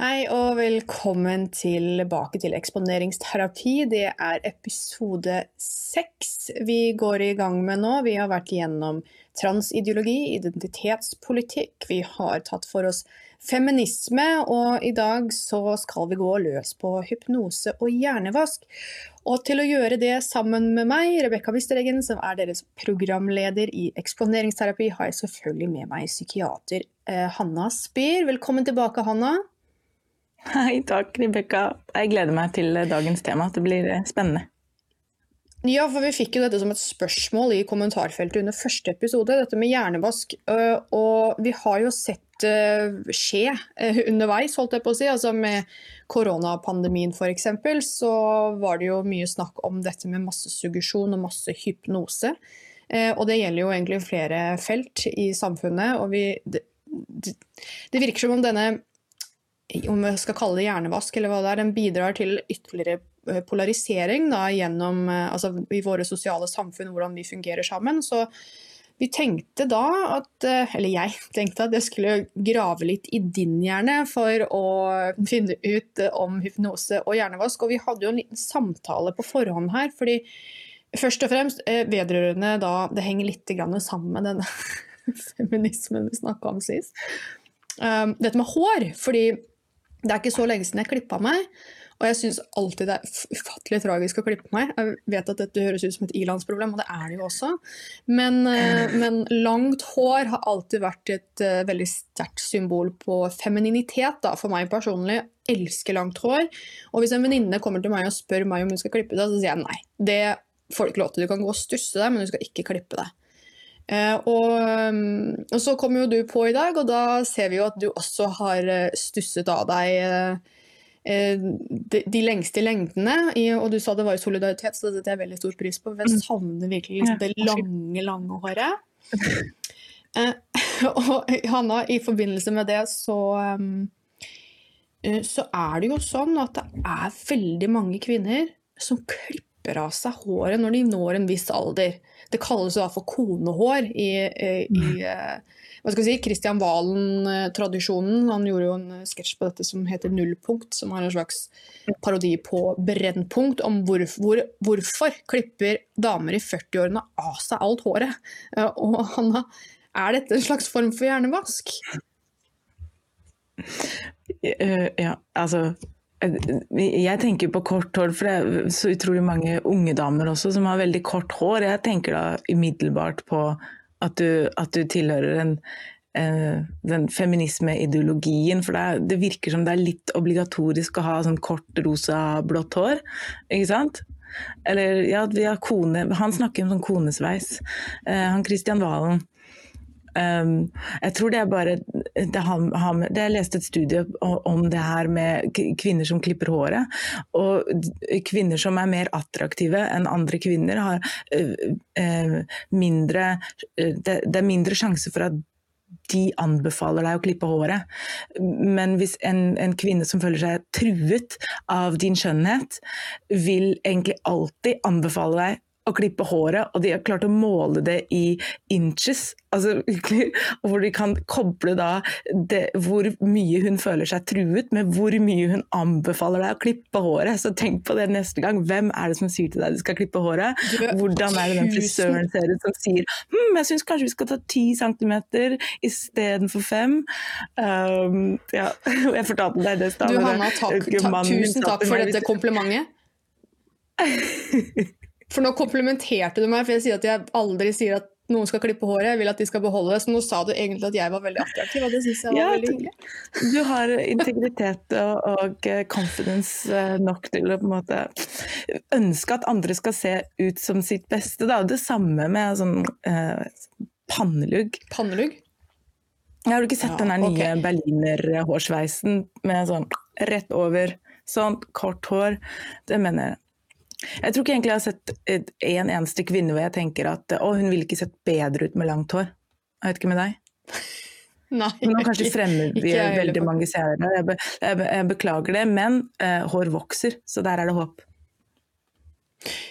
Hei og velkommen tilbake til eksponeringsterapi. Det er episode seks vi går i gang med nå. Vi har vært gjennom transideologi, identitetspolitikk, vi har tatt for oss feminisme, og i dag så skal vi gå løs på hypnose og hjernevask. Og til å gjøre det sammen med meg, Rebekka Wisteregen, som er deres programleder i eksponeringsterapi, har jeg selvfølgelig med meg psykiater eh, Hanna Speer. Velkommen tilbake, Hanna. Hei, takk Rebekka. Jeg gleder meg til dagens tema. Det blir eh, spennende. Ja, for vi fikk jo dette som et spørsmål i kommentarfeltet under første episode, dette med hjernevask. Øh, og vi har jo sett det skje øh, underveis, holdt jeg på å si. Altså med koronapandemien f.eks. så var det jo mye snakk om dette med massesuggesjon og massehypnose. Og det gjelder jo egentlig flere felt i samfunnet. og vi, det, det virker som om denne om vi skal kalle det hjernevask, eller hva det er, den bidrar til ytterligere polarisering da, gjennom, eh, altså, i våre sosiale samfunn, hvordan vi fungerer sammen. Så vi tenkte da at eh, Eller jeg tenkte at jeg skulle grave litt i din hjerne for å finne ut om hypnose og hjernevask. Og vi hadde jo en liten samtale på forhånd her. fordi Først og fremst vedrørende da Det henger litt sammen med denne feminismen vi snakka om sist. dette med hår. fordi det er ikke så lenge siden jeg klippa meg, og jeg syns alltid det er ufattelig tragisk å klippe meg. Jeg vet at dette høres ut som et ilandsproblem, og det er det jo også. Men, eh, men langt hår har alltid vært et uh, veldig sterkt symbol på femininitet da, for meg personlig. Elsker langt hår. Og hvis en venninne kommer til meg og spør meg om hun skal klippe det, så sier jeg nei. Det får du ikke lov til. Du kan gå og stusse deg, men du skal ikke klippe deg. Uh, og, og, så kommer jo du på i dag, og da ser vi jo at du også har stusset av deg de, de lengste lengdene. Og du sa det var i solidaritet, så det setter jeg veldig stor pris på. Jeg mm. savner virkelig liksom, det lange, lange håret. og Hanna, i forbindelse med det så så er det jo sånn at det er veldig mange kvinner som klipper av seg håret når de når en viss alder. Det kalles da for konehår i, i, i mm. eh, hva skal vi si, Kristian Valen-tradisjonen. Han gjorde jo en sketsj på dette som heter Nullpunkt, som har en slags parodi på Brennpunkt, om hvor, hvor, hvorfor klipper damer i 40-årene av seg alt håret. Eh, og Hanna, er dette en slags form for hjernevask? Eh, ja, altså jeg tenker på kort hår, for det er så utrolig mange unge damer også som har veldig kort hår. Jeg tenker da umiddelbart på at du, at du tilhører en, eh, den feminismeideologien. For det, det, virker som det er litt obligatorisk å ha sånn kort, rosa, blått hår. Ikke sant? Eller ja, vi har kone Han snakker om sånn konesveis. Eh, han Kristian Valen. Um, jeg tror det er bare det har, har det Jeg leste et studie om det her med kvinner som klipper håret. Og kvinner som er mer attraktive enn andre kvinner, har uh, uh, mindre uh, det, det, er mindre sjanse for at de anbefaler deg å klippe håret. Men hvis en, en, kvinne som føler seg truet av din skjønnhet, vil egentlig alltid anbefale deg å klippe håret, og de har klart å måle det i inches. Altså, hvor de kan koble da det, hvor mye hun føler seg truet, med hvor mye hun anbefaler deg å klippe håret. Så tenk på det neste gang. Hvem er det som sier til deg du skal klippe håret? Hvordan er det den frisøren ser ut som sier hm, jeg syns kanskje vi skal ta 10 cm istedenfor 5. Um, ja. Jeg fortalte deg det. Du Hanna, takk, takk, tusen takk for dette komplimentet. For nå komplementerte du meg, for jeg sier at jeg aldri sier at noen skal klippe håret, jeg vil at de skal beholde det. Så nå sa du egentlig at jeg var veldig attraktiv, og det syns jeg var ja, veldig hyggelig. Du har integritet og, eh, confidence eh, nok til å på en måte ønske at andre skal se ut som sitt beste. Da. Det samme med sånn eh, pannelugg. Pannelugg? Har du ikke sett ja, den nye okay. berlinerhårsveisen med sånn rett over, sånn kort hår? Det mener jeg jeg tror ikke egentlig jeg har sett en eneste kvinne hvor jeg tenker at å, hun ville ikke sett bedre ut med langt hår. Jeg vet ikke med deg? Nei, Nå kanskje fremmer vi veldig mange seere, jeg, be, jeg, jeg, beklager det, men uh, hår vokser, så der er det håp.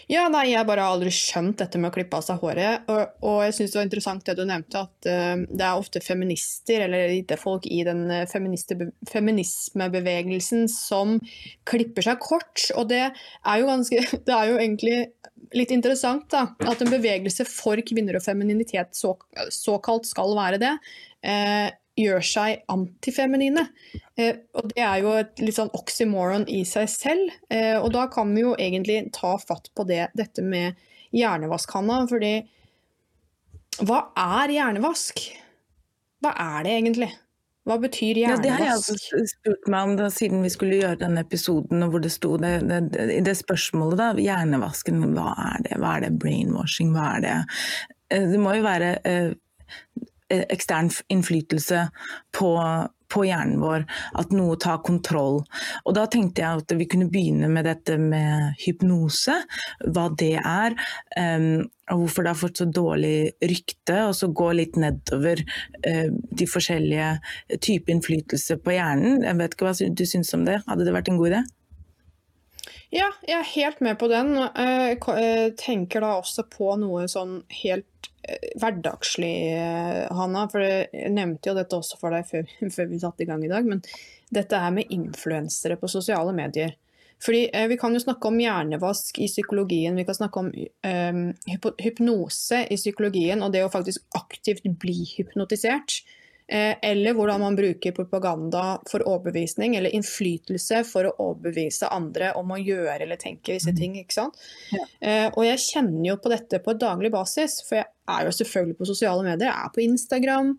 Ja, nei, jeg bare har aldri skjønt dette med å klippe av seg håret. Og, og jeg syns det var interessant det du nevnte, at uh, det er ofte feminister, eller lite folk i den feminismebevegelsen, som klipper seg kort. Og det er jo ganske Det er jo egentlig litt interessant, da. At en bevegelse for kvinner og femininitet så, såkalt skal være det. Uh, gjør seg antifeminine. Eh, og det er jo et litt sånn oxymoron i seg selv. Eh, og da kan vi jo egentlig ta fatt på det, dette med hjernevaskhanna. Fordi hva er hjernevask? Hva er det egentlig? Hva betyr hjernevask? Ja, det har jeg altså spurt meg om da, siden vi skulle gjøre denne episoden, hvor det sto det, det, det spørsmålet, da. Hjernevasken, hva er det? Hva er det? Brainwashing, hva er det? Eh, det må jo være Eh, ekstern innflytelse på, på, hjernen vår, at noe tar kontroll. Og Da tenkte jeg at vi kunne begynne med dette med hypnose, hva det er. Um, og hvorfor det har fått så dårlig rykte, og så gå litt nedover uh, de forskjellige typer innflytelse på hjernen. Jeg vet ikke hva du syns om det, hadde det vært en god idé? Ja, jeg er helt med på den. Jeg tenker da også på noe sånn helt hverdagslig, eh, Hanna. For jeg nevnte jo dette også for deg før, før vi satte i gang i dag. Men dette her med influensere på sosiale medier. Fordi eh, Vi kan jo snakke om hjernevask i psykologien, vi kan snakke om um, hypnose i psykologien, og det å faktisk aktivt bli hypnotisert. Eh, eller hvordan man bruker propaganda for overbevisning, eller innflytelse for å overbevise andre om å gjøre eller tenke visse mm. ting. ikke sant? Ja. Eh, og jeg kjenner jo på dette på daglig basis, for jeg er jo selvfølgelig på sosiale medier. Jeg er på Instagram.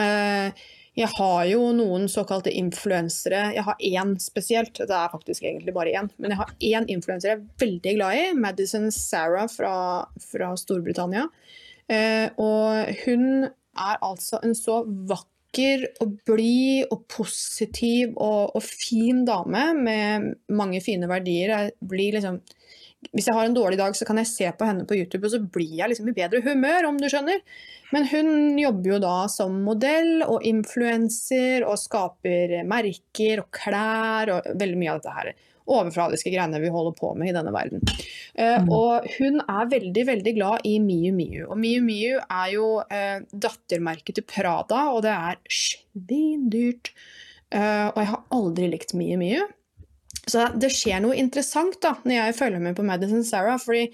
Eh, jeg har jo noen såkalte influensere. Jeg har én spesielt, det er faktisk egentlig bare én. Men jeg har én influenser jeg er veldig glad i, Madison Sarah fra, fra Storbritannia. og hun er altså en så vakker vakker og blid og positiv og, og, fin dame med mange fine verdier. Jeg liksom hvis jeg har en dårlig dag, så kan jeg se på henne på YouTube, og så blir jeg liksom i bedre humør, om du skjønner. Men hun jobber jo da som modell og influenser og skaper merker og klær og veldig mye av dette her overfladiske greiene vi holder på med i denne verden. Uh, mm. Og hun er veldig veldig glad i Miu Miu. Og Miu Miu er jo uh, dattermerket til Prada, og det er svindyrt. Uh, og jeg har aldri likt Miu Miu. Så det skjer noe interessant da, når jeg følger med på Madison Sarah, fordi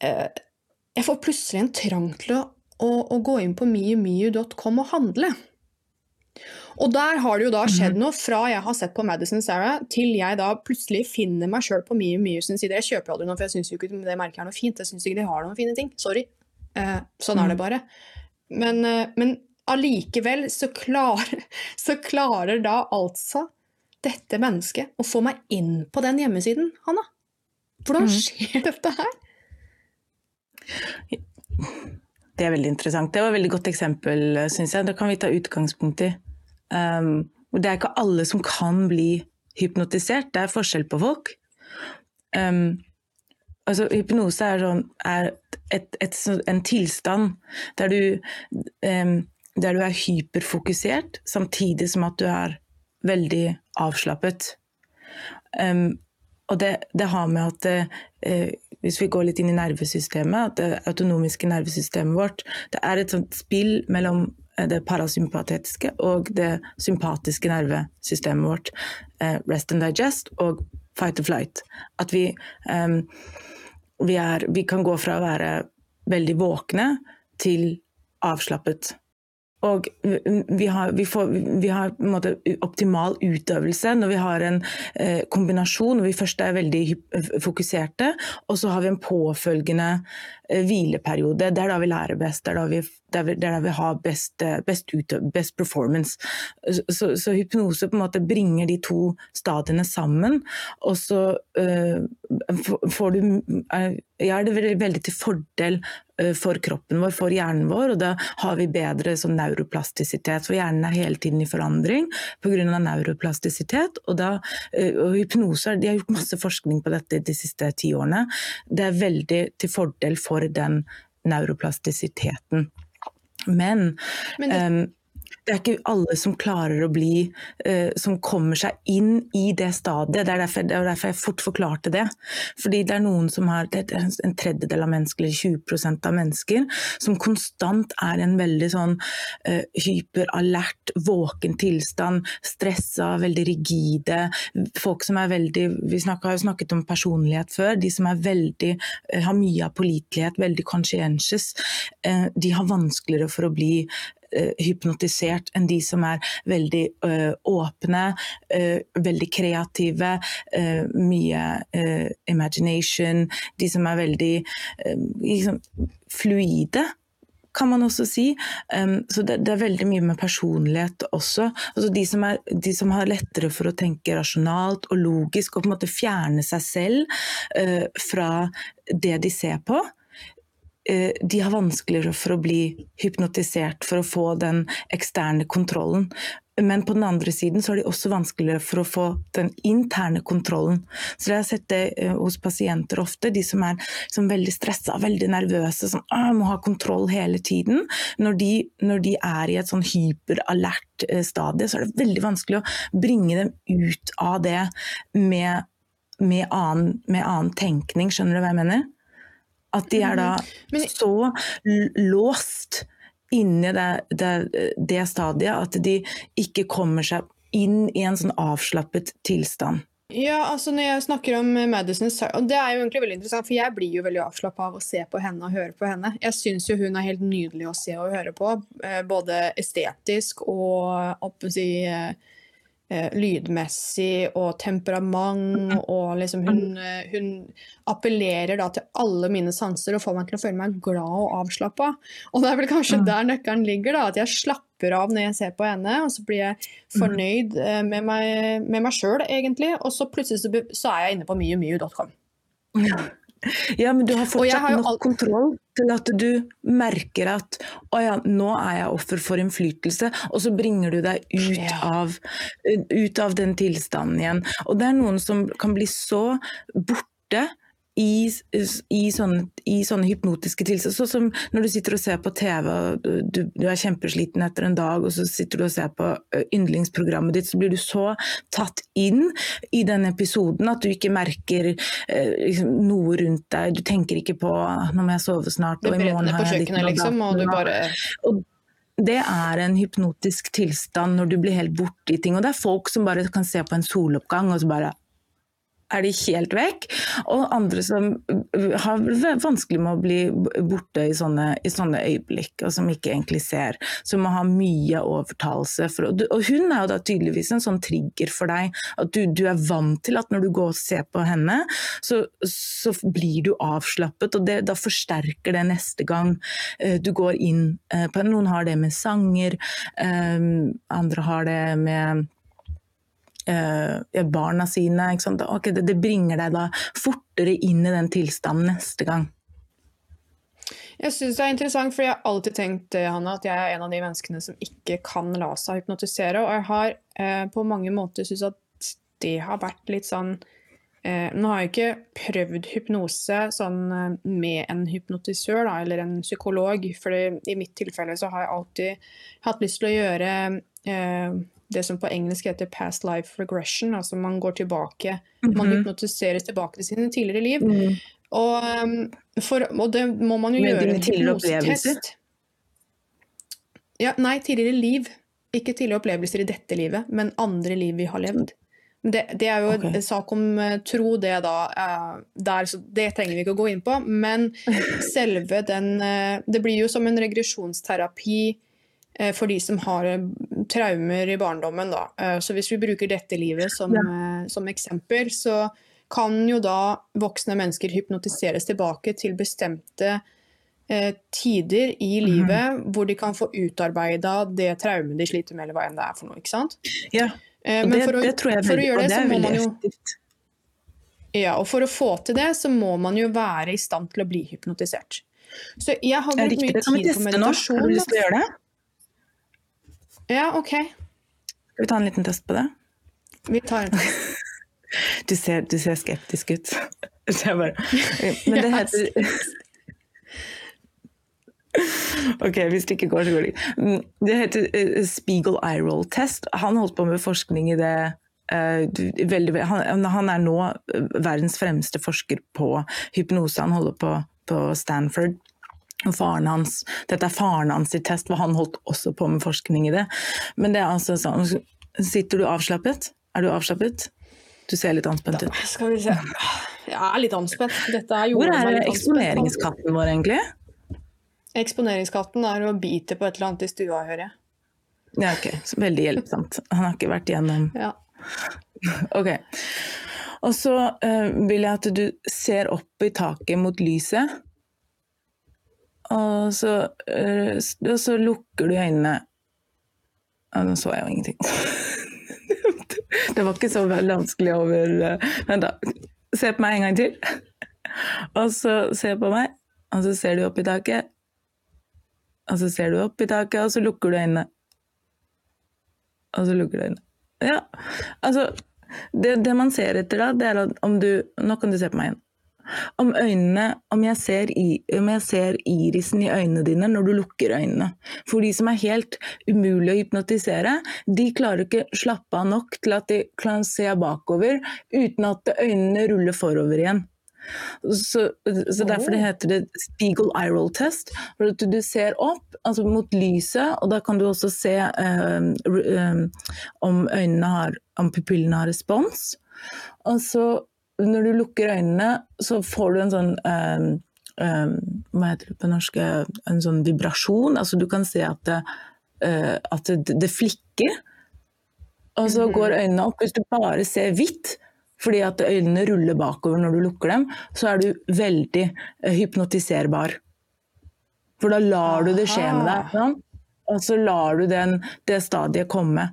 jeg får plutselig en trang til å, å, å gå inn på miumiu.com og handle. Og der har det jo da skjedd mhm. noe fra jeg har sett på Madison Sarah, til jeg da plutselig finner meg sjøl på mye mye sin side. Jeg kjøper aldri noe, for jeg syns ikke det merket er noe fint. Jeg syns ikke de har noen fine ting. Sorry. Eh, sånn er det mhm. bare. Men, eh, men allikevel så, klar, så klarer da altså dette mennesket å få meg inn på den hjemmesiden, Hanna. Hvordan mhm. skjer dette her? Det er veldig interessant. Det var et veldig godt eksempel, syns jeg. Det kan vi ta utgangspunkt i. Um, det er ikke alle som kan bli hypnotisert, det er forskjell på folk. Um, altså, hypnose er, sånn, er et, et, en tilstand der du, um, der du er hyperfokusert, samtidig som at du er veldig avslappet. og det, det, har med at uh, hvis vi går litt inn i nervesystemet, at det autonomiske nervesystemet vårt det er et sånt spill mellom det parasympatetiske og det sympatiske nervesystemet vårt. Eh, rest and digest og fight or flight. At vi, um, vi, er, vi kan gå fra å være veldig våkne til avslappet. Og vi har, vi får, vi har optimal utøvelse når vi har en eh, kombinasjon når vi først er veldig fokuserte, og så har vi en påfølgende eh, hvileperiode. Det er da vi lærer best, det er da vi, er da vi har best, eh, best, ut, best performance. Så, så, hypnose på en måte bringer de to stadiene sammen, og så uh, får du uh, Ja, det er veldig til fordel Eh, for kroppen vår, for hjernen vår. Og da har vi bedre sånn neuroplastisitet, for hjernen er hele tiden i forandring pga. neuroplastisitet. Og, da, eh, og hypnose, De har gjort masse forskning på dette de siste ti årene. Det er veldig til fordel for den neuroplastisiteten. Men, Men det... um, det er ikke alle som klarer å bli uh, Som kommer seg inn i det stadiet. Det er, derfor, det er derfor jeg fort forklarte det. Fordi det er noen som har det er en tredjedel av mennesker, eller 20% av mennesker, som konstant er en veldig sånn uh, hyperalert, våken tilstand. Stressa, veldig rigide. Folk som er veldig Vi snakket, har jo snakket om personlighet før. De som er veldig, uh, har mye av pålitelighet, veldig conscientious, de har vanskeligere for å bli hypnotisert enn de som er veldig uh, åpne, uh, veldig kreative, mye imagination. De som er veldig liksom, fluide kan man også si. Um, så det, det, er veldig mye med personlighet også. Altså de, som er, de, som har lettere for å tenke rasjonalt og logisk og på en måte fjerne seg selv uh, fra det de ser på. Eh, de har vanskeligere for å bli hypnotisert for å få den eksterne kontrollen. Men på den andre siden så har de også vanskeligere for å få den interne kontrollen. Så jeg har sett det eh, hos pasienter ofte, de som er som veldig stressa, veldig nervøse, som må ha kontroll hele tiden. Når de, når de er i et sånn hyperalert eh, stadie, så er det veldig vanskelig å bringe dem ut av det med, med, annen, med annen tenkning. Skjønner du hva jeg mener? At de er da mm. så låst inni det, det, det, stadiet at de ikke kommer seg inn i en sånn avslappet tilstand. Ja, altså når jeg snakker om Madison og Det er jo egentlig veldig interessant, for jeg blir jo veldig avslappa av å se på henne og høre på henne. Jeg syns jo hun er helt nydelig å se og høre på, eh, både estetisk og opp, si, eh, lydmessig og temperament. Mm. og liksom hun, eh, hun, appellerer da til alle mine sanser og får meg til å føle meg glad og avslappa. Og det er vel kanskje mm. der nøkkelen ligger, da, at jeg slapper av når jeg ser på henne. Og så blir jeg mm. fornøyd eh, med meg, med meg sjøl, egentlig. Og så plutselig så, så er jeg inne på myemyu.com. Ja, men du har fortsatt har nok kontroll til at du merker at å ja, nå er jeg offer for innflytelse, og så bringer du deg ut, av, ut av den tilstanden igjen. Og det er noen som kan bli så borte i, i, sånne, i, sånne, hypnotiske tilstander. Sånn som når du sitter og ser på TV og du, du, er kjempesliten etter en dag, og så sitter du og ser på yndlingsprogrammet ditt, så blir du så tatt inn i den episoden at du ikke merker eh, liksom, noe rundt deg. Du tenker ikke på 'nå må jeg sove snart', og i morgen har jeg ditt liksom, og du bare... Og det er en hypnotisk tilstand når du blir helt borte i ting. Og det er folk som bare kan se på en soloppgang og så bare er de helt vekk. Og andre som har vanskelig med å bli borte i sånne, i sånne øyeblikk, og som ikke egentlig ser. Som må ha mye overtalelse. For, og hun er jo da tydeligvis en sånn trigger for deg. At du, du er vant til at når du går og ser på henne, så, så blir du avslappet. Og det, da forsterker det neste gang uh, du går inn uh, på Noen har det med sanger, andre har det med eh, barna sine. Okay, det, det, bringer deg da fortere inn i den tilstanden neste gang. Jeg synes det er interessant, for jeg har alltid tenkt eh, Hanna, at jeg er en av de menneskene som ikke kan la seg hypnotisere. Og jeg har eh, på mange måter syntes at det har vært litt sånn eh, Nå har jeg ikke prøvd hypnose sånn eh, med en hypnotisør da, eller en psykolog. For i mitt tilfelle så har jeg alltid hatt lyst til å gjøre eh, det som på engelsk heter past life regression. Altså man går tilbake, mm -hmm. man mhm. hypnotiseres tilbake til sine tidligere liv. Mm. Og, um, for, og, det må man jo Med gjøre med tidligere opplevelser. Ja, nei, tidligere liv. Ikke tidligere opplevelser i dette livet, men andre liv vi har levd. Det, det er jo okay. en sak om uh, tro, det da. Uh, der, så det trenger vi ikke å gå inn på. Men selve den uh, Det blir jo som en regresjonsterapi Eh, for de som har eh, traumer i barndommen. Da. Eh, så hvis vi bruker dette livet som, ja. som, eksempel, så kan jo da voksne mennesker hypnotiseres tilbake til bestemte eh, tider i mhm. livet mm. hvor de kan få utarbeida det traumet de sliter med, eller hva enn det er for noe. ikke sant? Ja, og det, å, det, tror jeg veldig, og det er veldig effektivt. Ja, og for å få til det, så må man jo være i stand til å bli hypnotisert. Så jeg har brukt mye tid på meditasjon. Har du lyst til å gjøre det? Ja, OK. Skal vi ta en liten test på det? Vi tar en test. Du ser, du ser skeptisk ut. Bare, men det heter Ok, hvis det ikke går, så går det ikke. Mm, Det heter eh, Spiegel Eye Roll Test. Han holdt på med forskning i det eh, veldig, han, han er nå eh, verdens fremste forsker på hypnose. Han holder på på Stanford. Faren hans, dette er faren hans i test, for han holdt også på med forskning i det. Men det er altså sånn Sitter du avslappet? Er du avslappet? Du ser litt anspent ut. Skal vi se. Jeg er litt anspent. Er Hvor er eksponeringskatten vår, egentlig? Eksponeringskatten er å bite på et eller annet i stua, hører jeg. Ja, ok. Så veldig hjelpsomt. Han har ikke vært igjennom Ja. Ok. Og så uh, vil jeg at du ser opp i taket mot lyset. Og så, eh, og så lukker du øynene. Og nå så jeg jo ingenting. Det var ikke så veldig vanskelig over eh, Vent, da. Se på meg en gang til. Og så se på meg, og så ser du opp i taket. Og så ser du opp i taket, og så lukker du øynene. Og så lukker du øynene. Ja, altså det, det man ser etter da, det er at om du Nå kan du se på meg igjen. Om øynene Om jeg ser, i, om jeg ser irisen i øynene dine når du lukker øynene. For de som er helt umulig å hypnotisere, de klarer ikke slappe av nok til at de kan se bakover uten at øynene ruller forover igjen. Så, så derfor det heter det Spiegel eye roll test. For at du ser opp altså mot lyset, og da kan du også se um, eh, om øynene har om pupillene har respons. Og så når du lukker øynene, så får du en sånn um, um, Hva heter det på norsk? En sånn vibrasjon. Altså du kan se at det, uh, at det, det flikker. Og så går øynene opp. Hvis du bare ser hvitt, fordi at øynene ruller bakover når du lukker dem, så er du veldig eh, hypnotiserbar. For da lar du det skje med deg. Sånn? Og så lar du den, det stadiet komme.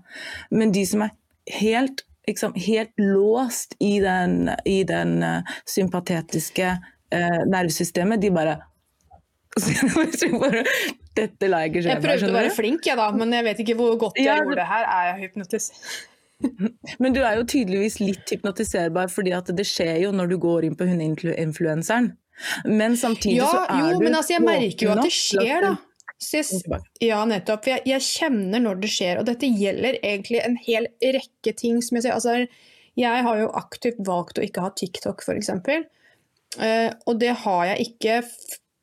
Men de som er helt, liksom, helt låst i den, i den eh, sympatetiske eh, nervesystemet, de bare Dette la jeg ikke skje Jeg prøvde å være flink, jeg da, men jeg vet ikke hvor godt jeg Ja, gjorde det- det her. Er jeg hypnotisert? Men du er jo tydeligvis litt hypnotiserbar, fordi at det skjer jo når du går inn på hundeinfluenseren. Men samtidig Ja, så er jo, du men altså, jeg merker jo at det skjer, da. Jeg, ja, nettopp. Jeg, jeg kjenner når det skjer, og dette gjelder egentlig en hel rekke ting. som Jeg sier. Altså, jeg har jo aktivt valgt å ikke ha TikTok, f.eks. Uh, og det har jeg ikke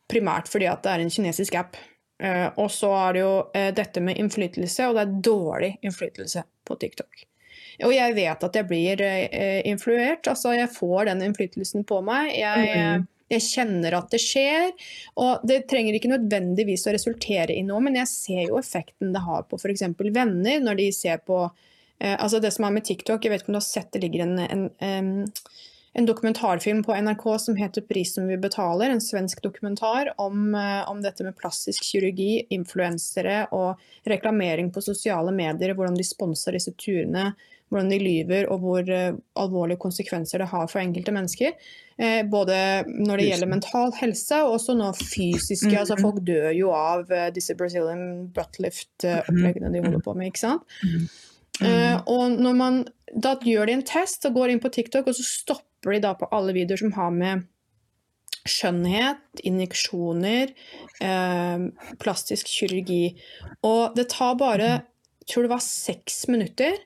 primært fordi at det er en kinesisk app. Uh, og så er det jo uh, dette med innflytelse, og det er dårlig innflytelse på TikTok. Og jeg vet at jeg blir uh, influert, altså jeg får den innflytelsen på meg. Jeg, Mhm. Jeg kjenner at det skjer, og det trenger ikke nødvendigvis å resultere i noe, men jeg ser jo effekten det har på f.eks. venner, når de ser på eh, altså Det som er med TikTok, jeg vet ikke om du har sett det ligger en, en, en, en dokumentarfilm på NRK som heter 'Prisen vi betaler', en svensk dokumentar om, eh, om dette med plastisk kirurgi, influensere og reklamering på sosiale medier, hvordan de sponser disse turene, hvordan de lyver og hvor eh, alvorlige konsekvenser det har for enkelte mennesker. Eh, både når det gjelder mental helse og også nå fysiske. altså Folk dør jo av eh, disse Brazilian buttlift-oppleggene de holder på med. ikke sant? Eh, og når man da gjør de en test og går inn på TikTok, og så stopper de da på alle videoer som har med skjønnhet, injeksjoner, eh, plastisk kirurgi. Og det tar bare, jeg tror det var seks minutter,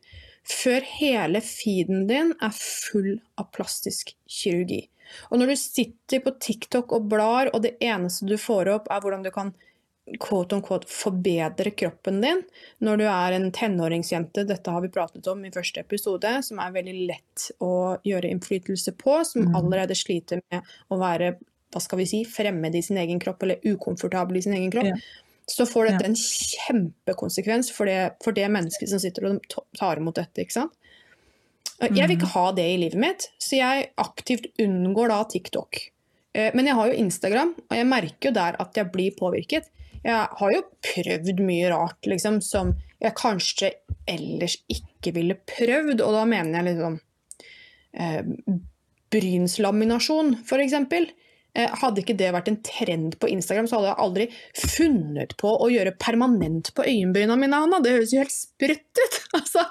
før hele feeden din er full av plastisk kirurgi. Og når du sitter på TikTok og blar, og det eneste du får opp, er hvordan du kan quote on quote, forbedre kroppen din når du er en tenåringsjente. Dette har vi pratet om i første episode, som er veldig lett å gjøre innflytelse på. Som allerede sliter med å være hva skal vi si, fremmed i sin egen kropp, eller ukomfortabel i sin egen kropp. Ja. Så får dette en kjempekonsekvens for det, for det mennesket som sitter og tar imot dette. ikke sant? Jeg vil ikke ha det i livet mitt, så jeg aktivt unngår da TikTok. Eh, Men jeg har jo Instagram, og jeg merker jo der at jeg blir påvirket. Jeg har jo prøvd mye rart liksom, som jeg kanskje ellers ikke ville prøvd, og da mener jeg liksom eh, Brynslaminasjon, f.eks. Eh, hadde ikke det vært en trend på Instagram, så hadde jeg aldri funnet på å gjøre permanent på øyenbryna mine. Hanna. Det høres jo helt sprøtt ut! Altså,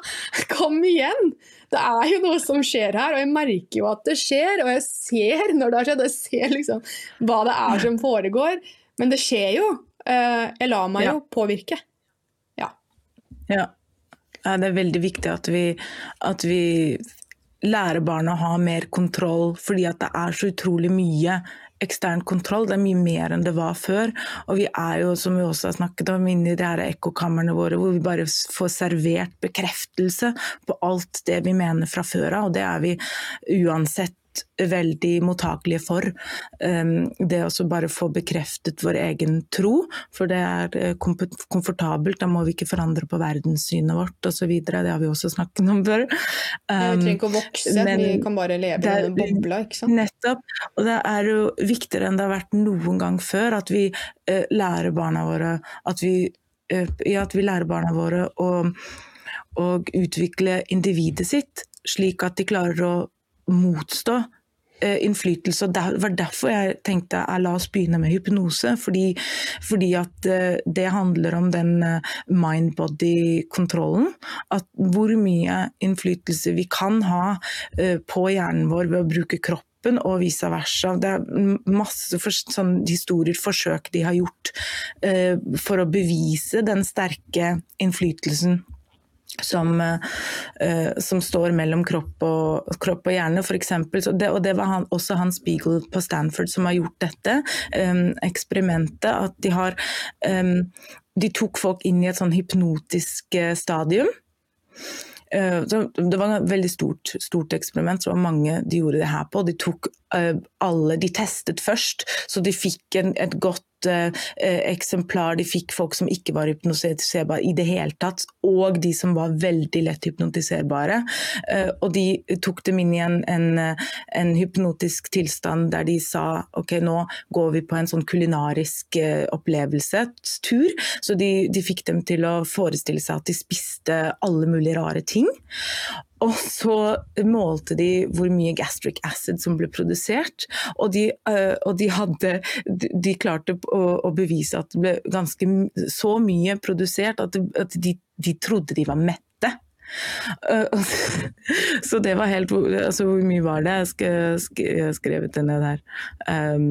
kom igjen! Det er jo noe som skjer her, og jeg merker jo at det skjer. Og jeg ser når det har skjedd, og jeg ser liksom hva det er som foregår. Men det skjer jo. Eh, jeg lar meg Ja. jo påvirke. Ja. Ja. det er veldig viktig at vi, at vi lærer barna å ha mer kontroll, fordi at det er så utrolig mye ekstern kontroll. Det er mye mer enn det var før. Og vi er jo, som vi også har snakket om, inne i de her ekkokamrene våre hvor vi bare får servert bekreftelse på alt det vi mener fra før av, og det er vi uansett veldig mottakelige for. Um, det å bare få bekreftet vår egen tro, for det er eh, komfortabelt, da må vi ikke forandre på verdenssynet vårt osv. Det har vi også snakket om før. vi Um, trenger ikke å vokse, men vi kan bare leve i denne bobla. ikke sant? Nettopp. Og det er jo viktigere enn det har vært noen gang før at vi eh, lærer barna våre at vi, eh, ja, at vi lærer barna våre å, å utvikle individet sitt, slik at de klarer å motstå eh, innflytelse. Det var derfor jeg tenkte jeg la oss begynne med hypnose. Fordi, fordi at eh, det handler om den eh, mind-body-kontrollen. At hvor mye innflytelse vi kan ha eh, på hjernen vår ved å bruke kroppen og vice versa. Det er masse for, sånn, historier, forsøk de har gjort eh, for å bevise den sterke innflytelsen som, uh, som står mellom kropp og, kropp og hjerne, f.eks. Og det var han, også Hans Beagle på Stanford som har gjort dette um, eksperimentet. At de har um, De tok folk inn i et sånn hypnotisk stadium. Det var et veldig stort, stort eksperiment, så det var mange de gjorde det her på. De tok alle, de testet først, så de fikk en, et godt eksemplar. De fikk folk som ikke var hypnotiserbare i det hele tatt, og de som var veldig lett hypnotiserbare. Eh, og de tok dem inn i en, en, en hypnotisk tilstand der de sa ok, nå går vi på en sånn kulinarisk eh, opplevelse, tur. Så de, de fikk dem til å forestille seg at de spiste alle mulige rare ting. Og så målte de hvor mye gastric acid som ble produsert, og de, øh, og de, hadde, de, klarte å, å bevise at det ble ganske så mye produsert at, at de, de trodde de var mette. Øh, så det var helt altså Hvor mye var det? Jeg sk- sk- jeg har skrevet det ned her. Um,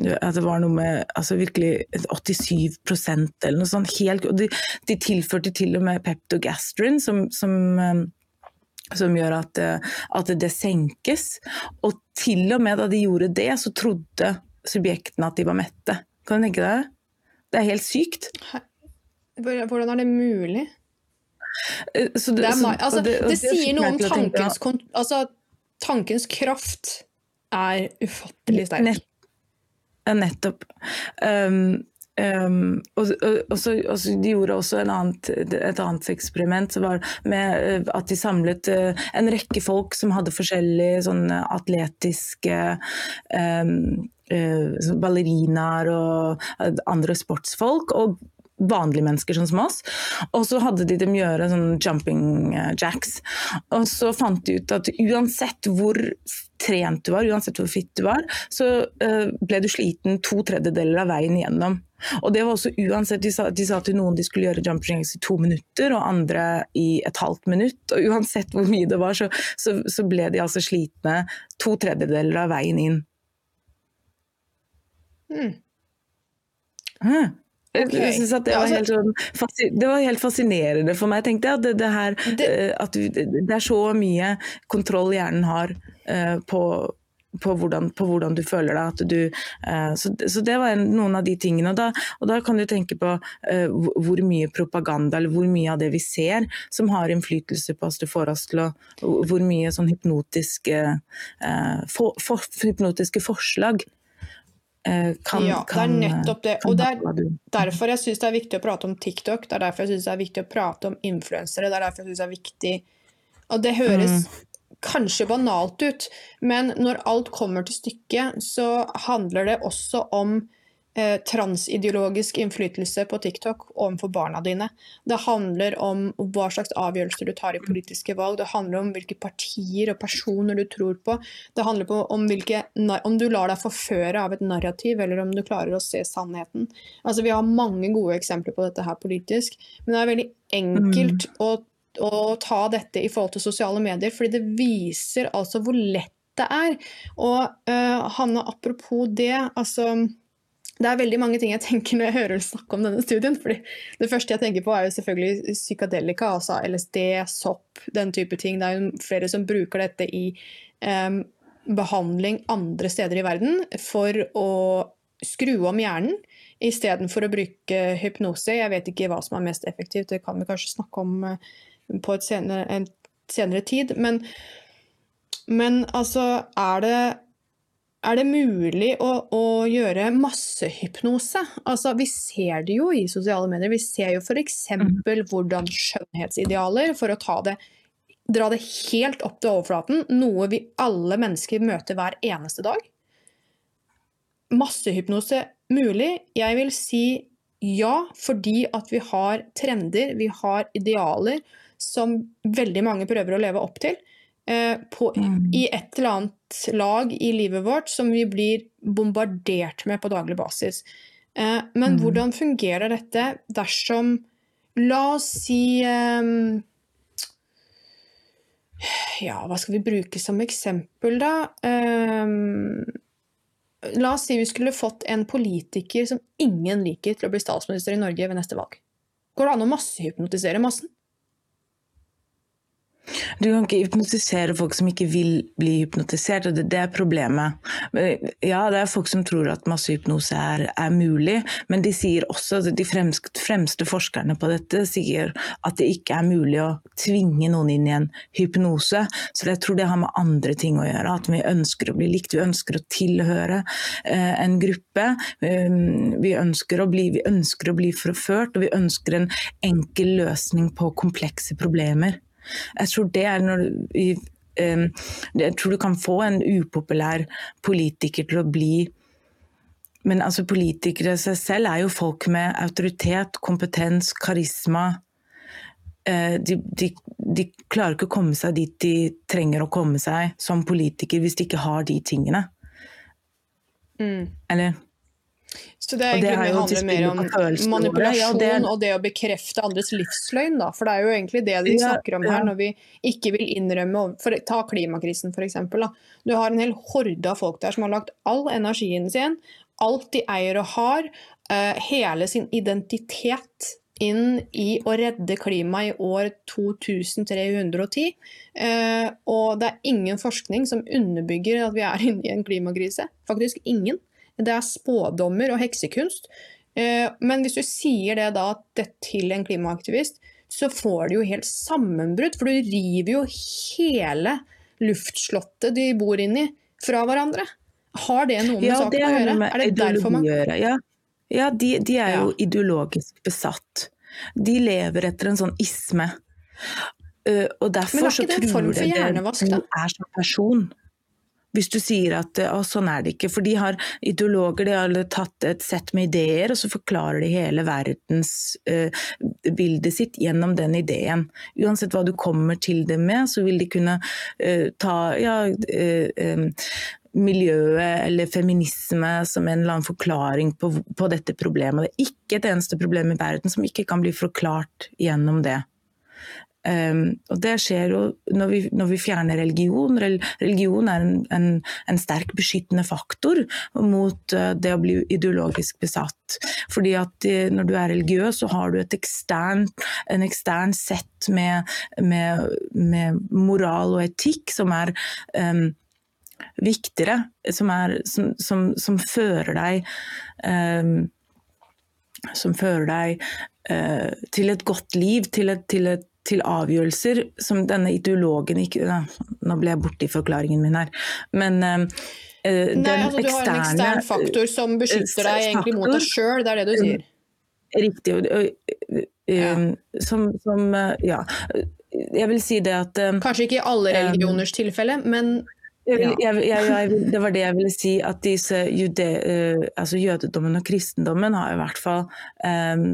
det var noe med altså virkelig 87% eller noe sånt. Helt, de, de tilførte til og med peptogastrin, som, som, um, som gjør at, eh, at det senkes. Og til og med da de gjorde det, så trodde subjektene at de var mette. Kan du tenke deg det? Det er helt sykt. Hvordan er det mulig? Eh, Så Det, er, så- altså, det, det, sier noe om tankens, altså, tankens kraft er ufattelig sterk. Nett- nettopp. Um, um, og, og, så, og så de gjorde også annet, et annet eksperiment med eh, at de samlet eh, en rekke folk som hadde forskjellige sånne atletiske um, sånn ballerinaer og andre sportsfolk. og vanlige mennesker sånn som oss. Og så hadde de dem gjøre sånn jumping jacks. Og så fant de ut at uansett hvor trent du var, uansett hvor fit du var, så eh, ble du sliten to tredjedeler av veien igjennom. Og det var også uansett, de sa, de sa til noen de skulle gjøre jump jacks i to minutter, og andre i et halvt minutt. Og uansett hvor mye det var, så, så, så ble de altså slitne to tredjedeler av veien inn. Mm. Hæ? Jeg- synes at det, var altså- helt sånn, det var helt fascinerende for meg. tenkte jeg, at det, det, her, Det- eh, at det er så mye kontroll hjernen har eh, på, på, hvordan, på hvordan du føler deg. Du, eh, så, så det var en, noen av de tingene. Og da, og da kan du tenke på hvor mye propaganda eller hvor mye av det vi ser som har innflytelse på oss. Det får oss til å Hvor mye sånn hypnotiske, for, for, hypnotiske forslag kan, Ja, det er eh, nettopp det. Og det er derfor jeg syns det er viktig å prate om TikTok. Det er derfor jeg syns det er viktig å prate om influensere. Det er derfor jeg synes det er viktig Og det høres kanskje banalt ut, men når alt kommer til stykket, så handler det også om eh, transideologisk innflytelse på TikTok overfor barna dine. Det handler om hva slags avgjørelser du tar i politiske valg. Det handler om hvilke partier og personer du tror på. Det handler om, hvilke, om du lar deg forføre av et narrativ, eller om du klarer å se sannheten. Altså, vi har mange gode eksempler på dette her politisk, men det er veldig enkelt å, å ta dette i forhold til sosiale medier, fordi det viser altså hvor lett det er. Og uh, Hanne, apropos det, altså det er veldig mange ting jeg tenker når jeg hører snakke om denne studien. fordi Det første jeg tenker på, er jo selvfølgelig psykadelika, altså LSD, sopp, den type ting. Det er jo flere som bruker dette i um, behandling andre steder i verden for å skru om hjernen istedenfor å bruke hypnose. Jeg vet ikke hva som er mest effektivt, det kan vi kanskje snakke om uh, på senere, en senere tid. Men, men altså, er det er det mulig å, å gjøre massehypnose? Altså, vi ser det jo i sosiale medier. Vi ser jo f.eks. Mm. hvordan skjønnhetsidealer, for å det, dra det helt opp til overflaten, noe vi alle mennesker møter hver eneste dag. Massehypnose mulig? Jeg vil si ja, fordi at vi har trender, vi har idealer som veldig mange prøver å leve opp til. Eh, på, mm. i et eller annet lag i livet vårt som vi blir bombardert med på daglig basis. Eh, men mm. hvordan fungerer dette dersom La oss si um, Ja, hva skal vi bruke som eksempel, da? Um, la oss si vi skulle fått en politiker som ingen liker til å bli statsminister i Norge ved neste valg. Går det an å massehypnotisere massen? Du kan ikke hypnotisere folk som ikke vil bli hypnotisert, og det, det er problemet. Ja, det er folk som tror at massehypnose er, er mulig, men de sier også, de fremste, fremste forskerne på dette sier at det ikke er mulig å tvinge noen inn i en hypnose. Så jeg tror det har med andre ting å gjøre. At vi ønsker å bli likt, vi ønsker å tilhøre eh, en gruppe. Um, vi, ønsker å bli, vi ønsker å bli forført, og vi ønsker en enkel løsning på komplekse problemer. Jeg tror det er når vi jeg tror du kan få en upopulær politiker til å bli Men altså, politikere seg selv er jo folk med autoritet, kompetens, karisma. Eh, de, de, de, klarer ikke å komme seg dit de trenger å komme seg som politiker hvis de ikke har de tingene. Mm. Eller? Så det, det handler mer om manipulasjon ja, og det å bekrefte andres livsløgn. Da. For det er jo egentlig det de snakker om her, når vi ikke vil innrømme for, Ta klimakrisen f.eks. Du har en hel horde av folk der som har lagt all energien sin, alt de eier og har, uh, hele sin identitet inn i å redde klimaet i år 2310. Uh, eh, og det er ingen forskning som underbygger at vi er inne i en klimakrise. Faktisk ingen. Det er spådommer og heksekunst. Eh, men hvis du sier det da til en klimaaktivist, så får du jo helt sammenbrudd. For du river jo hele luftslottet de bor inni, fra hverandre. Har det noe med ja, saken å gjøre? Er det derfor man Ja, ja de, de, er jo ja. ideologisk besatt. De lever etter en sånn isme. Uh, og derfor så tror jeg det er som person. Hvis du sier at å, sånn er det ikke. For de har ideologer, de har tatt et sett med ideer, og så forklarer de hele verdensbildet uh, sitt gjennom den ideen. Uansett hva du kommer til dem med, så vil de kunne uh, ta ja, uh, miljøet eller feminisme som en eller annen forklaring på, på, dette problemet. Det er ikke et eneste problem i verden som ikke kan bli forklart gjennom det. Um, og det skjer jo når vi, når vi fjerner religion. Religion er en, en, en sterk beskyttende faktor mot uh, det å bli ideologisk besatt. Fordi at uh, når du er religiøs, så har du et ekstern, en ekstern sett med, med, med, moral og etikk som er um, viktigere, som, er, som, som, som fører deg um, som fører deg uh, til et godt liv, til et, til et til avgjørelser som denne ideologen ikke Nå ble jeg borte i forklaringen min her. Men uh, den Nei, altså, Du har en ekstern faktor som beskytter deg egentlig mot deg sjøl, det er det du sier? Riktig. Ja. Som, som, Ja. Jeg vil si det at Kanskje ikke i alle religioners tilfelle, men jeg, jeg, jeg, det var det jeg ville si, at disse jude, uh, altså jødedommen og kristendommen har i hvert fall um,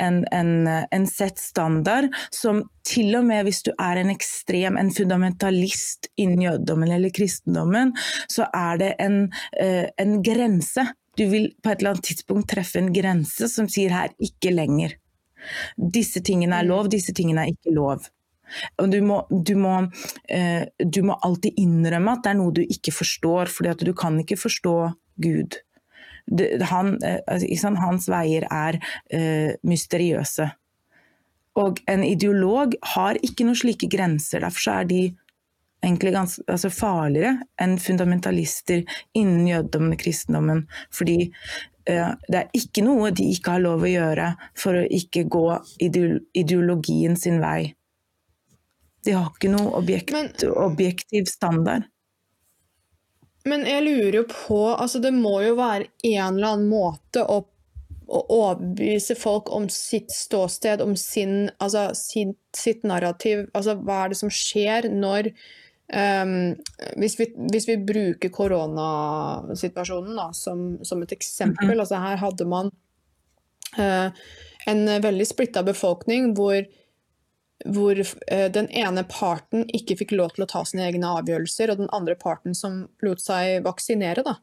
en, en, en, sett standard som til og med hvis du er en ekstrem, en fundamentalist innen jødedommen eller kristendommen, så er det en, uh, en grense. Du vil på et eller annet tidspunkt treffe en grense som sier her ikke lenger. Disse tingene er lov, disse tingene er ikke lov. Du må, du, må, eh, du må, alltid innrømme at det er noe du ikke forstår, fordi du kan ikke forstå Gud. han, altså, Hans veier er uh, mysteriøse. Og en ideolog har ikke noen slike grenser. Derfor er de egentlig ganske, altså farligere enn fundamentalister innen jødedommen og kristendommen. Fordi uh, det er ikke noe de ikke har lov å gjøre for å ikke gå ideologien sin vei. De har ikke noe objekt, men, objektiv standard. Men jeg lurer jo på altså Det må jo være en eller annen måte å, å overbevise folk om sitt ståsted, om sin, altså, sin, sitt narrativ. Altså hva er det som skjer når Um, hvis, vi, hvis, vi, bruker koronasituasjonen da, som, som, et eksempel mm -hmm. altså Her hadde man uh, en veldig splitta befolkning hvor, hvor uh, den ene parten ikke fikk lov til å ta sine egne avgjørelser, og den andre parten som lot seg vaksinere, da,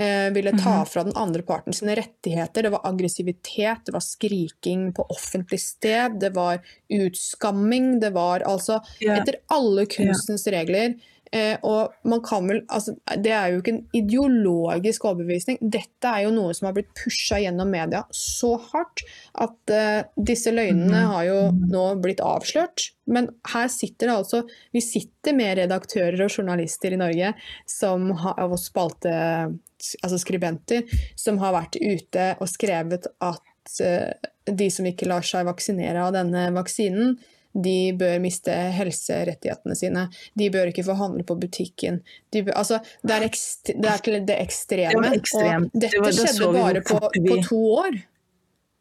uh, ville ta mhm. fra den andre parten sine rettigheter. Det var aggressivitet, det var skriking på offentlig sted, det var utskamming. Det var altså. Etter alle kunstens regler. Eh, og man kan vel, altså, Det er jo ikke en ideologisk overbevisning. Dette er jo noe som har blitt pusha gjennom media så hardt at eh, disse løgnene mhm. har jo nå blitt avslørt. Men her sitter det altså Vi sitter med redaktører og journalister i Norge som har, og spalte, altså skribenter som har vært ute og skrevet at eh, de som ikke lar seg vaksinere av denne vaksinen, de bør miste helserettighetene sine. De bør ikke få handle på butikken. De bør, altså, det, er ekst, det, er til det ekstreme. Det og dette det var, skjedde bare på, på, to år.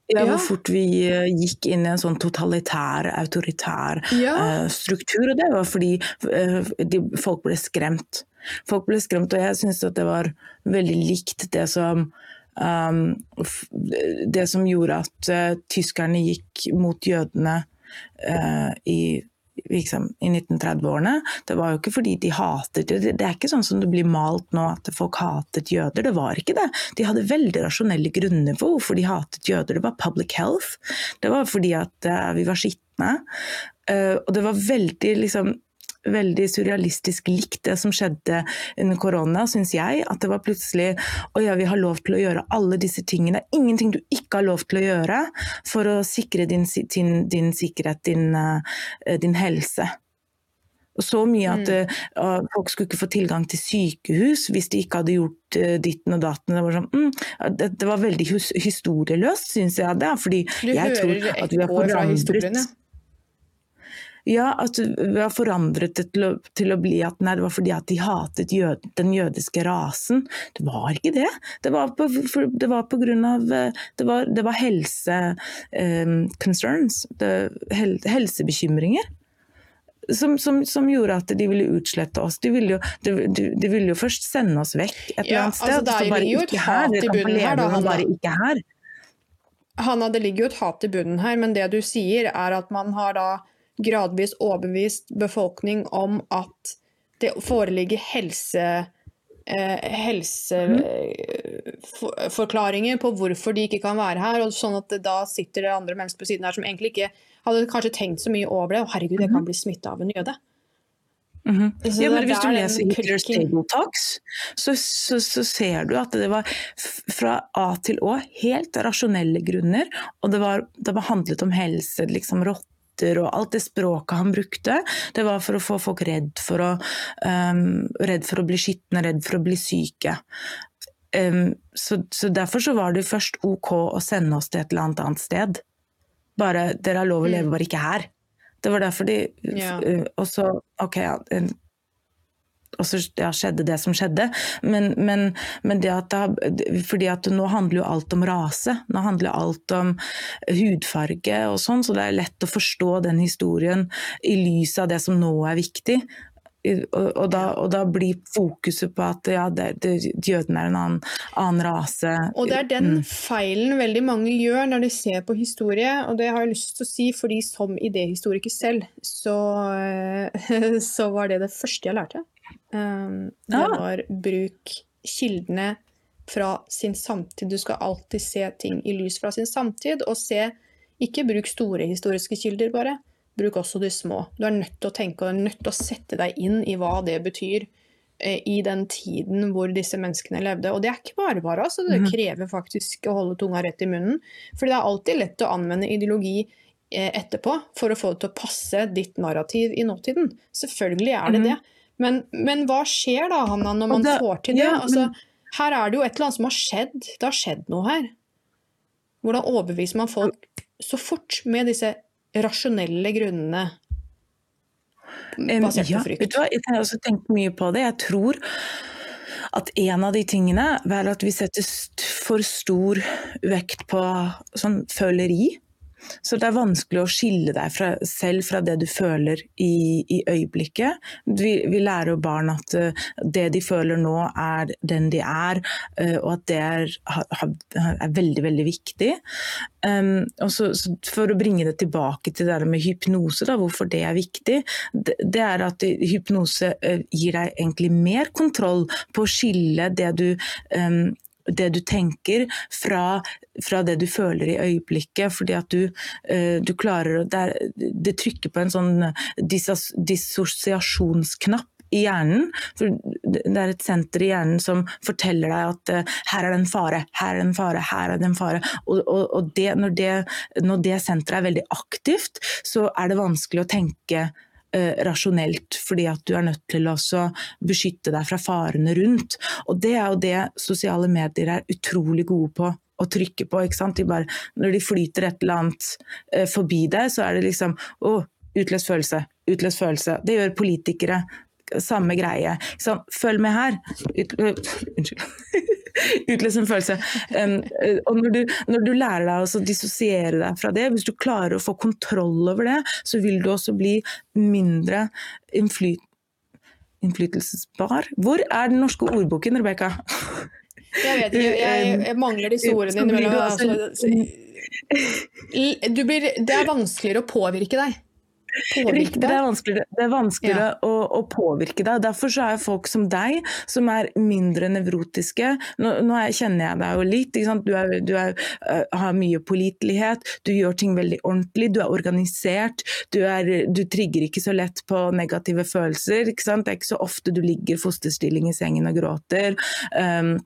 Ja, hvor fort vi eh, gikk inn i en sånn totalitær, autoritær ja. uh, struktur. Og det var fordi uh, de, folk ble skremt. Folk ble skremt, og jeg syns det var veldig likt det som um, det som gjorde at uh, tyskerne gikk mot jødene uh, i, liksom, i 1930-årene. Det var jo ikke fordi de hatet det. Det er ikke sånn som det blir malt nå at folk hatet jøder. Det var ikke det. De hadde veldig rasjonelle grunner for hvorfor de hatet jøder. Det var public health. Det var fordi at uh, vi var skitne. Uh, og det var veldig liksom veldig surrealistisk likt det som skjedde under korona, syns jeg. At det var plutselig Å ja, vi har lov til å gjøre alle disse tingene. Ingenting du ikke har lov til å gjøre for å sikre din, din, din sikkerhet, din, uh, din helse. Så mye at uh, folk skulle ikke få tilgang til sykehus hvis de ikke hadde gjort uh, ditten og datten. Det var, sånn, mm, det, det var veldig historieløst, syns jeg det. Fordi du jeg tror at vi har forandret ja, at vi har forandret det til å, til å, bli at nei, det var fordi at de hatet jød, den jødiske rasen. Det var ikke det. Det var på, for, det var på grunn av Det var, det var helse um, concerns. Det, hel, helsebekymringer. Som, som, som, gjorde at de ville utslette oss. De ville jo, de, de ville jo først sende oss vekk et eller annet sted. Altså, det bare jo her. hat kan bunnen leve, da. Bare ikke her. Hanna, det ligger jo et hat i bunnen her, men det du sier er at man har da gradvis overbevist befolkning om at det foreligger helse eh, helseforklaringer på hvorfor de ikke kan være her. og sånn at Da sitter det andre mennesker på siden her som egentlig ikke hadde kanskje tenkt så mye over det. og herregud, jeg kan bli smitta av en jøde. Mm -hmm. ja, men Hvis du leser Hitlers Table Talks, så, så, så, ser du at det var fra A til Å helt rasjonelle grunner. Og det, var, det var handlet om helse, liksom rått gutter og alt det språket han brukte, det var for å få folk redd for å, um, redd for å bli skitne, redd for å bli syke. Um, så, så, Derfor så var det først OK å sende oss til et eller annet annet sted. Bare dere har lov å leve, mm. bare ikke her. Det var derfor de ja. Og så OK, ja, og så ja, skjedde det som skjedde. Men, men, men det at det, fordi at nå handler jo alt om rase. Nå handler alt om hudfarge og sånn, så det er lett å forstå den historien i lys av det som nå er viktig. Og, og, da, og, da, blir fokuset på at ja, det, det, jødene er en annen, annen, rase. Og det er den mm. feilen veldig mange gjør når de ser på historie, og det har jeg lyst til å si, fordi som idéhistoriker selv, så, så var det det første jeg lærte. Um, det var bruk kildene fra sin samtid. Du skal alltid se ting i lys fra sin samtid, og se Ikke bruk store historiske kilder, bare. Bruk også de små. Du er nødt til å tenke og nødt til å sette deg inn i hva det betyr eh, i den tiden hvor disse menneskene levde. Og det er ikke bare bare. Altså. Det Mhm. krever faktisk å holde tunga rett i munnen. For det er alltid lett å anvende ideologi eh, etterpå for å få det til å passe ditt narrativ i nåtiden. Selvfølgelig er det Mhm. det. Men, men hva skjer da, Hanna, når man det- får til det? ja, altså, men- her er det jo et eller annet som har skjedd. Det har skjedd noe her. Hvordan overbeviser man folk så fort med disse rasjonelle grunnene basert ja, på frykt? Vet du hva? Jeg har også tenkt mye på det. Jeg tror at en av de tingene er at vi setter for stor vekt på sånn føleri. Så det er vanskelig å skille deg fra, selv fra det du føler i, i øyeblikket. Vi, vi lærer jo barn at eh, det de føler nå er den de er, eh, og at det er, er veldig, veldig viktig. Um, så, så for å bringe det tilbake til det med hypnose, da, hvorfor det er viktig, det, det er at hypnose eh, gir deg egentlig mer kontroll på å skille det du um, det du tenker fra, fra, det du føler i øyeblikket. Fordi at du, uh, du klarer det, det, trykker på en sånn dissos, dissosiasjonsknapp i hjernen. For det er et senter i hjernen som forteller deg at uh, her er det en fare, her er det en fare, her er det en fare. Og, og, og det, når, det, når det senteret er veldig aktivt, så er det vanskelig å tenke rasjonelt, fordi at du er nødt til å beskytte deg fra farene rundt. Og det er jo det sosiale medier er utrolig gode på å trykke på. ikke sant? De bare, når de flyter et eller annet uh, forbi deg, så er det liksom å, utløs følelse, utløs følelse. Det gjør politikere samme greie. Sånn, følg med her. Ut, unnskyld. Utløs en følelse. Um, og når du, når du, lærer deg å dissosiere deg fra det, hvis du klarer å få kontroll over det, så vil du også bli mindre innfly, innflytelsesbar. Hvor er den norske ordboken, Rebekka? Jeg vet ikke, jeg, jeg mangler disse ordene innimellom. Altså, blir, det er vanskeligere å påvirke deg. Riktig, det er vanskeligere, det er vanskeligere ja. å, å, påvirke deg. Derfor så er folk som deg, som er mindre nevrotiske Nå, nå er, kjenner jeg deg jo litt. Du, er, du er, uh, har mye pålitelighet, du gjør ting veldig ordentlig, du er organisert. Du, du trigger ikke så lett på negative følelser. Det er ikke så ofte du ligger fosterstilling i sengen og gråter. Um,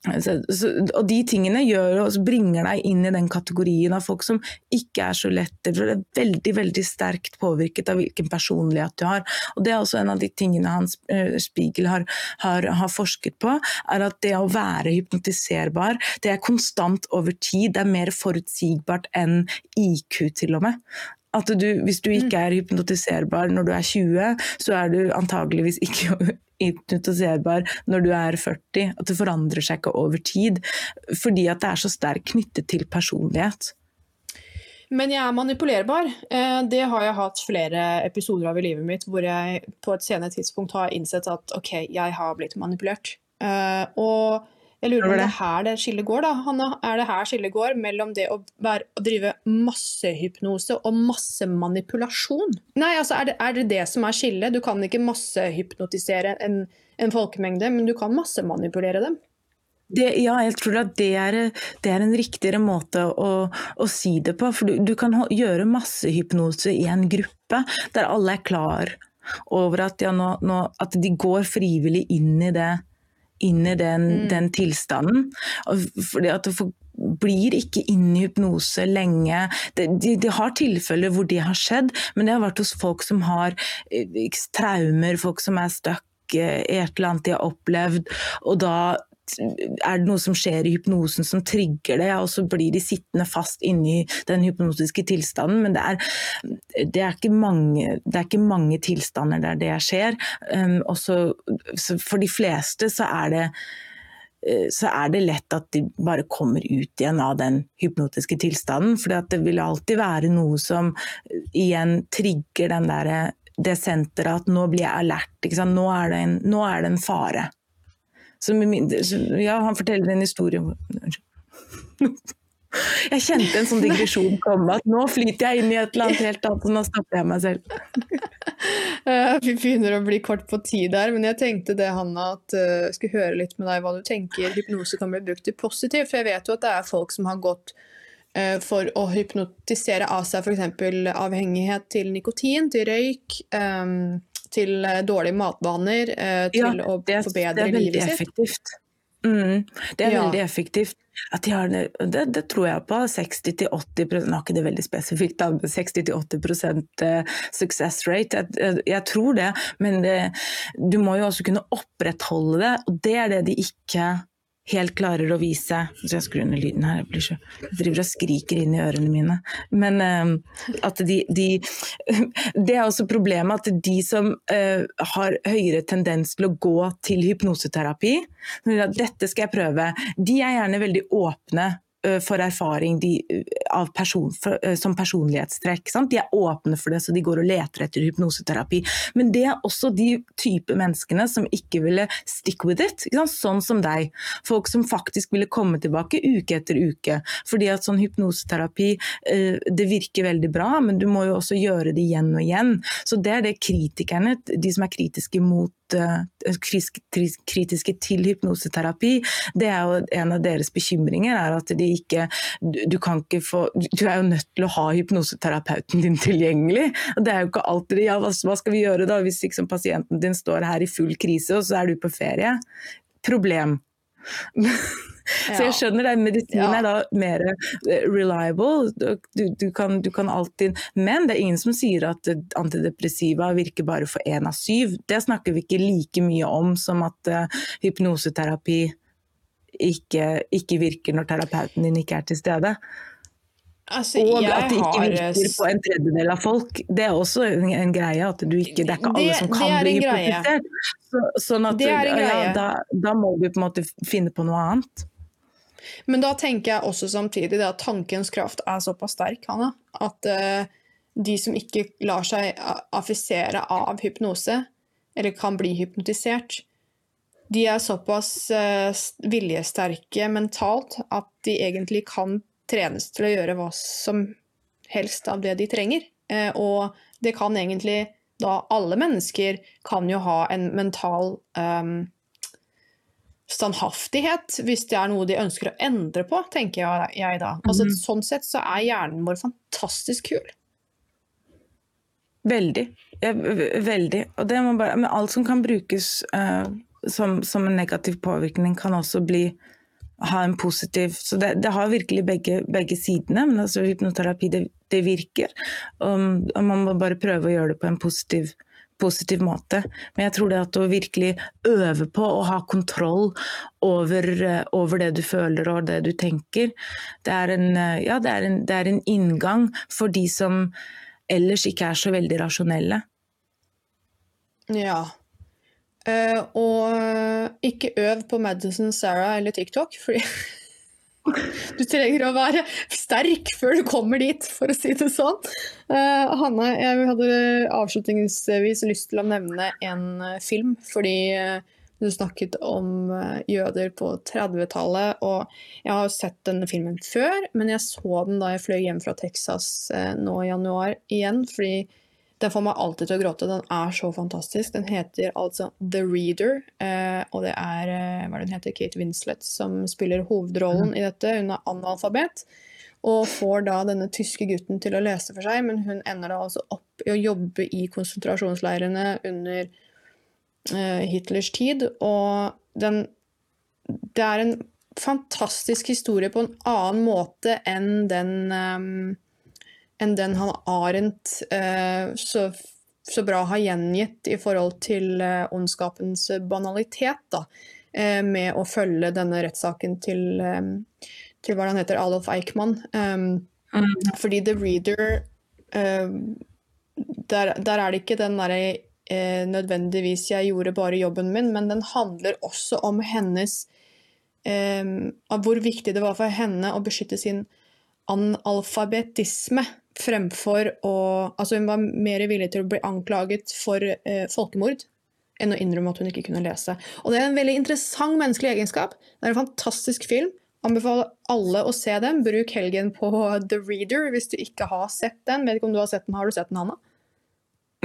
så, så, og de tingene gjør, bringer deg inn i den kategorien av folk som ikke er så lette. For det er veldig veldig sterkt påvirket av hvilken personlighet du har. Og Det er også en av de tingene Hans uh, Spiegel har, har, har, forsket på. er At det å være hypnotiserbar, det er konstant over tid. Det er mer forutsigbart enn IQ, til og med. Du, hvis du ikke er hypnotiserbar når du er 20, så er du antageligvis ikke hypnotiserbar når du er 40. At det forandrer seg ikke over tid. Fordi at det er så sterkt knyttet til personlighet. Men jeg er manipulerbar. Det har jeg hatt flere episoder av i livet mitt hvor jeg på et senere tidspunkt har innsett at ok, jeg har blitt manipulert. Og jeg lurer på om det er her det skillet går, da, Hanna. Er det her skillet går mellom det å, være, å drive massehypnose og massemanipulasjon? Nei, altså er det, er det det som er skillet? Du kan ikke massehypnotisere en, en folkemengde, men du kan massemanipulere dem. Det, ja, jeg tror at det er, det er en riktigere måte å, å, si det på. For du, du kan gjøre massehypnose i en gruppe der alle er klar over at, ja, nå, nå, at de går frivillig inn i det inn i den, mm. den tilstanden. Fordi at du blir ikke inn i hypnose lenge. De, de, de, har tilfeller hvor det har skjedd, men det har vært hos folk som har traumer, folk som er stuck i et eller annet de har opplevd. og da er det noe som skjer i hypnosen som trigger det, og så blir de sittende fast inni den hypnotiske tilstanden. Men det er, det er, ikke, mange, det er ikke mange tilstander der det skjer. Um, også, for de fleste så er det så er det lett at de bare kommer ut igjen av den hypnotiske tilstanden. For det vil alltid være noe som igjen trigger den der, det senteret at nå blir jeg alert. Nå er, en, nå er det en fare. Så, ja, han forteller en historie Jeg kjente en sånn digresjon komme, at nå flyter jeg inn i et eller annet helt annet, og nå stopper jeg meg selv. Vi begynner å bli kort på tid her, men jeg tenkte det, Hanna, at jeg skulle høre litt med deg hva du tenker hypnose kan bli brukt til positivt. For jeg vet jo at det er folk som har gått for å hypnotisere av seg f.eks. avhengighet til nikotin, til røyk, til eh, dårlige matvaner, eh, til Ja, å det, forbedre livet sitt. effektivt. Mm, det er Ja. veldig effektivt. De har det, det, tror jeg på. 60-80 Nå er ikke det veldig spesifikt, da, men 60-80 eh, success rate. Jeg, jeg tror det, men det, du må jo også kunne opprettholde det. Og det er det de ikke helt klarer å vise. Så jeg skrur ned lyden her, jeg, så, driver og skriker inn i ørene mine. Men uh, at de, de Det er også problemet at de som uh, har høyere tendens til å gå til hypnoseterapi, dette skal jeg prøve, de er gjerne veldig åpne for erfaring de, eh, person, for, eh, som personlighetstrekk. Sant? De er åpne for det, så de går og leter etter hypnoseterapi. Men det er også de type menneskene som ikke ville stick with it. Sånn som deg. Folk som faktisk ville komme tilbake uke etter uke. Fordi at sånn hypnoseterapi eh, det virker veldig bra, men du må jo også gjøre det igjen og igjen. Så det er det kritikerne, de som er kritiske mot eh, kritiske til hypnoseterapi, det er jo en av deres bekymringer er at de ikke du, kan ikke få Du er jo nødt til å ha hypnoseterapeuten din tilgjengelig. og Det er jo ikke alltid ja, hva skal vi gjøre da hvis liksom pasienten din står her i full krise og så er du på ferie? Problem. Så jeg skjønner det, medisin Ja. er da mer eh, reliable, du, du, kan, du kan alltid Men det er ingen som sier at eh, antidepressiva virker bare for én av syv. Det snakker vi ikke like mye om som at uh, hypnoseterapi ikke, ikke virker når terapeuten din ikke er til stede. Altså, Og at det ikke virker på en tredjedel av folk. Det er også en, en greie. at du ikke, Det er ikke alle som kan bli hypnotisert. Så, sånn at ja, da, da må du på en måte finne på noe annet. Men da tenker jeg også samtidig at tankens kraft er såpass sterk, Hanna, at uh, de som ikke lar seg affisere av hypnose, eller kan bli hypnotisert, de er såpass uh, viljesterke mentalt at de egentlig kan trenes til å gjøre hva som helst av det de trenger. Eh, og det kan egentlig da alle mennesker kan jo ha en mental um, standhaftighet hvis det er noe de ønsker å endre på, tenker jeg, jeg da. Altså, Mhm. Sånn sett så er hjernen vår fantastisk kul. Veldig. Ja, veldig. Og det må bare, men alt som kan brukes uh, som, som en negativ påvirkning, kan også bli ha en positiv Så det, det har virkelig begge, begge sidene. Men altså, hypnoterapi, det, det virker. Og, og man må bare prøve å gjøre det på en positiv positiv måte. Men jeg tror det at å virkelig øve på å ha kontroll over, eh, over det du føler og det du tenker, det er en, eh, ja, det er en, det er en inngang for de som ellers ikke er så veldig rasjonelle. Ja. Eh, og ikke øv på Madison Sarah eller TikTok, fordi du trenger å være sterk før du kommer dit, for å si det sånn. Uh, Hanne, jeg hadde avslutningsvis lyst til å nevne en eh, film, fordi eh, du snakket om eh, jøder på 30-tallet, og jeg har sett denne filmen før, men jeg så den da jeg fløy hjem fra Texas uh, nå i januar igjen, fordi den får meg alltid til å gråte. Den er så fantastisk. Den heter altså The Reader, eh, og det er eh, hva den heter, Kate Winslet som spiller hovedrollen i dette. Hun er analfabet og får da denne tyske gutten til å lese for seg, men hun ender da altså opp i å jobbe i konsentrasjonsleirene under eh, Hitlers tid. Og den Det er en fantastisk historie på en annen måte enn den eh, enn den han Arendt eh, så, så bra har gjengitt i forhold til eh, ondskapens banalitet, da, eh, med å følge denne rettssaken til, eh, til hva han heter, Adolf Eichmann. Um, Fordi The Reader eh, der, der er det ikke den derre eh, nødvendigvis 'jeg gjorde bare jobben min', men den handler også om hennes eh, Av hvor viktig det var for henne å beskytte sin analfabetisme fremfor å Altså hun var mer villig til å bli anklaget for eh, folkemord enn å innrømme at hun ikke kunne lese. Og det er en veldig interessant menneskelig egenskap. Det er en fantastisk film. Anbefaler alle å se den. Bruk helgen på The Reader hvis du ikke har sett den. Vet ikke om du har sett den. Har du sett den, Hanna?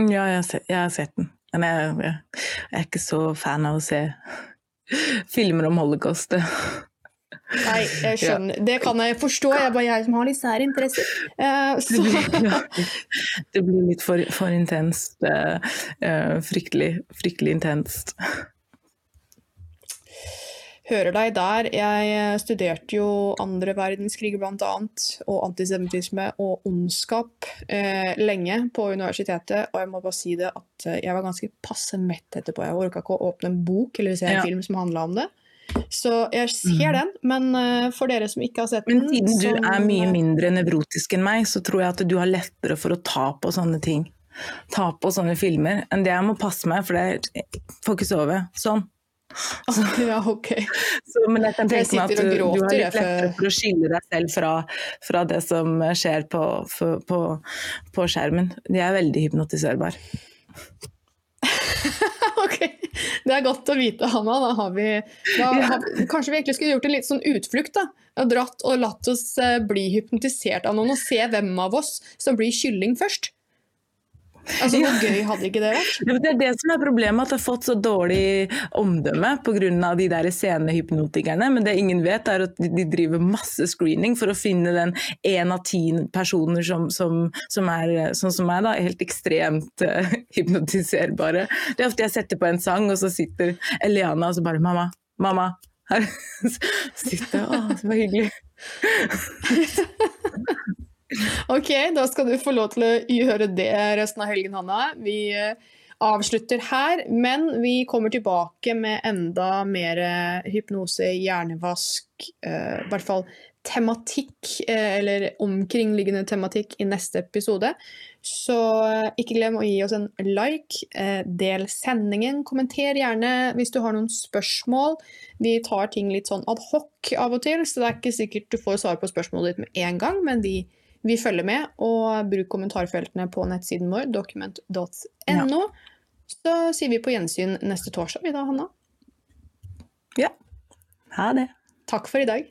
Ja, jeg har sett, jeg har sett den. Men jeg, jeg, er ikke så fan av å se filmer om holocaust. Nei, jeg skjønner. Det kan jeg forstå. Jeg er bare jeg som har litt sære interesser. Uh, det, blir, det blir litt for, for intenst. Uh, uh, fryktelig, fryktelig intenst. Hører deg der. Jeg studerte jo andre verdenskrig bl.a. og antisemittisme og ondskap eh, lenge på universitetet, og jeg må bare si det at jeg var ganske passe mett etterpå. Jeg orka ikke å åpne en bok eller se en ja. film som handla om det. Så jeg ser mm. den, men uh, for dere som ikke har sett den Men siden du som, er mye mindre nevrotisk enn meg, så tror jeg at du har lettere for å ta på sånne ting. Ta på sånne filmer enn det jeg må passe meg, for jeg får ikke sove. Sånn. Så, ja, ok. Så, men jeg kan tenke meg at du, du, har litt lettere for å skille deg selv fra, fra det som skjer på, på, på skjermen. De er veldig hypnotiserbare. ok, det er godt å vite, Hanna. Da har vi, da har vi Kanskje vi egentlig skulle gjort en litt sånn utflukt? da, og Dratt og latt oss eh, bli hypnotisert av noen og se hvem av oss som blir kylling først. Altså, Hvor gøy hadde ikke det vært? Det er det som er problemet, at det har fått så dårlig omdømme pga. de der scenehypnotikerne. Men det ingen vet, er at de driver masse screening for å finne den én av ti personer som, som, som, er sånn som meg, da, helt ekstremt uh, hypnotiserbare. Det er ofte jeg setter på en sang, og så sitter Eliana og så bare 'mamma, mamma'. Her sitter jeg, å, så hyggelig. Ok, da skal du få lov til å gjøre det resten av helgen, Hanna. Vi eh, avslutter her, men vi kommer tilbake med enda mer eh, hypnose, hjernevask, uh, i hvert fall tematikk, eller omkringliggende tematikk, i neste episode. Så ikke glem å gi oss en like, del sendingen, kommenter gjerne hvis du har noen spørsmål. Vi tar ting litt sånn ad hoc av og til, så det er ikke sikkert du får svar på spørsmålet ditt med en gang, men de vi følger med, og bruk kommentarfeltene på nettsiden vår, document.no. Ja. Så sier vi på gjensyn neste torsdag, vi da, Hanna. Ja. Ha det. Takk for i dag.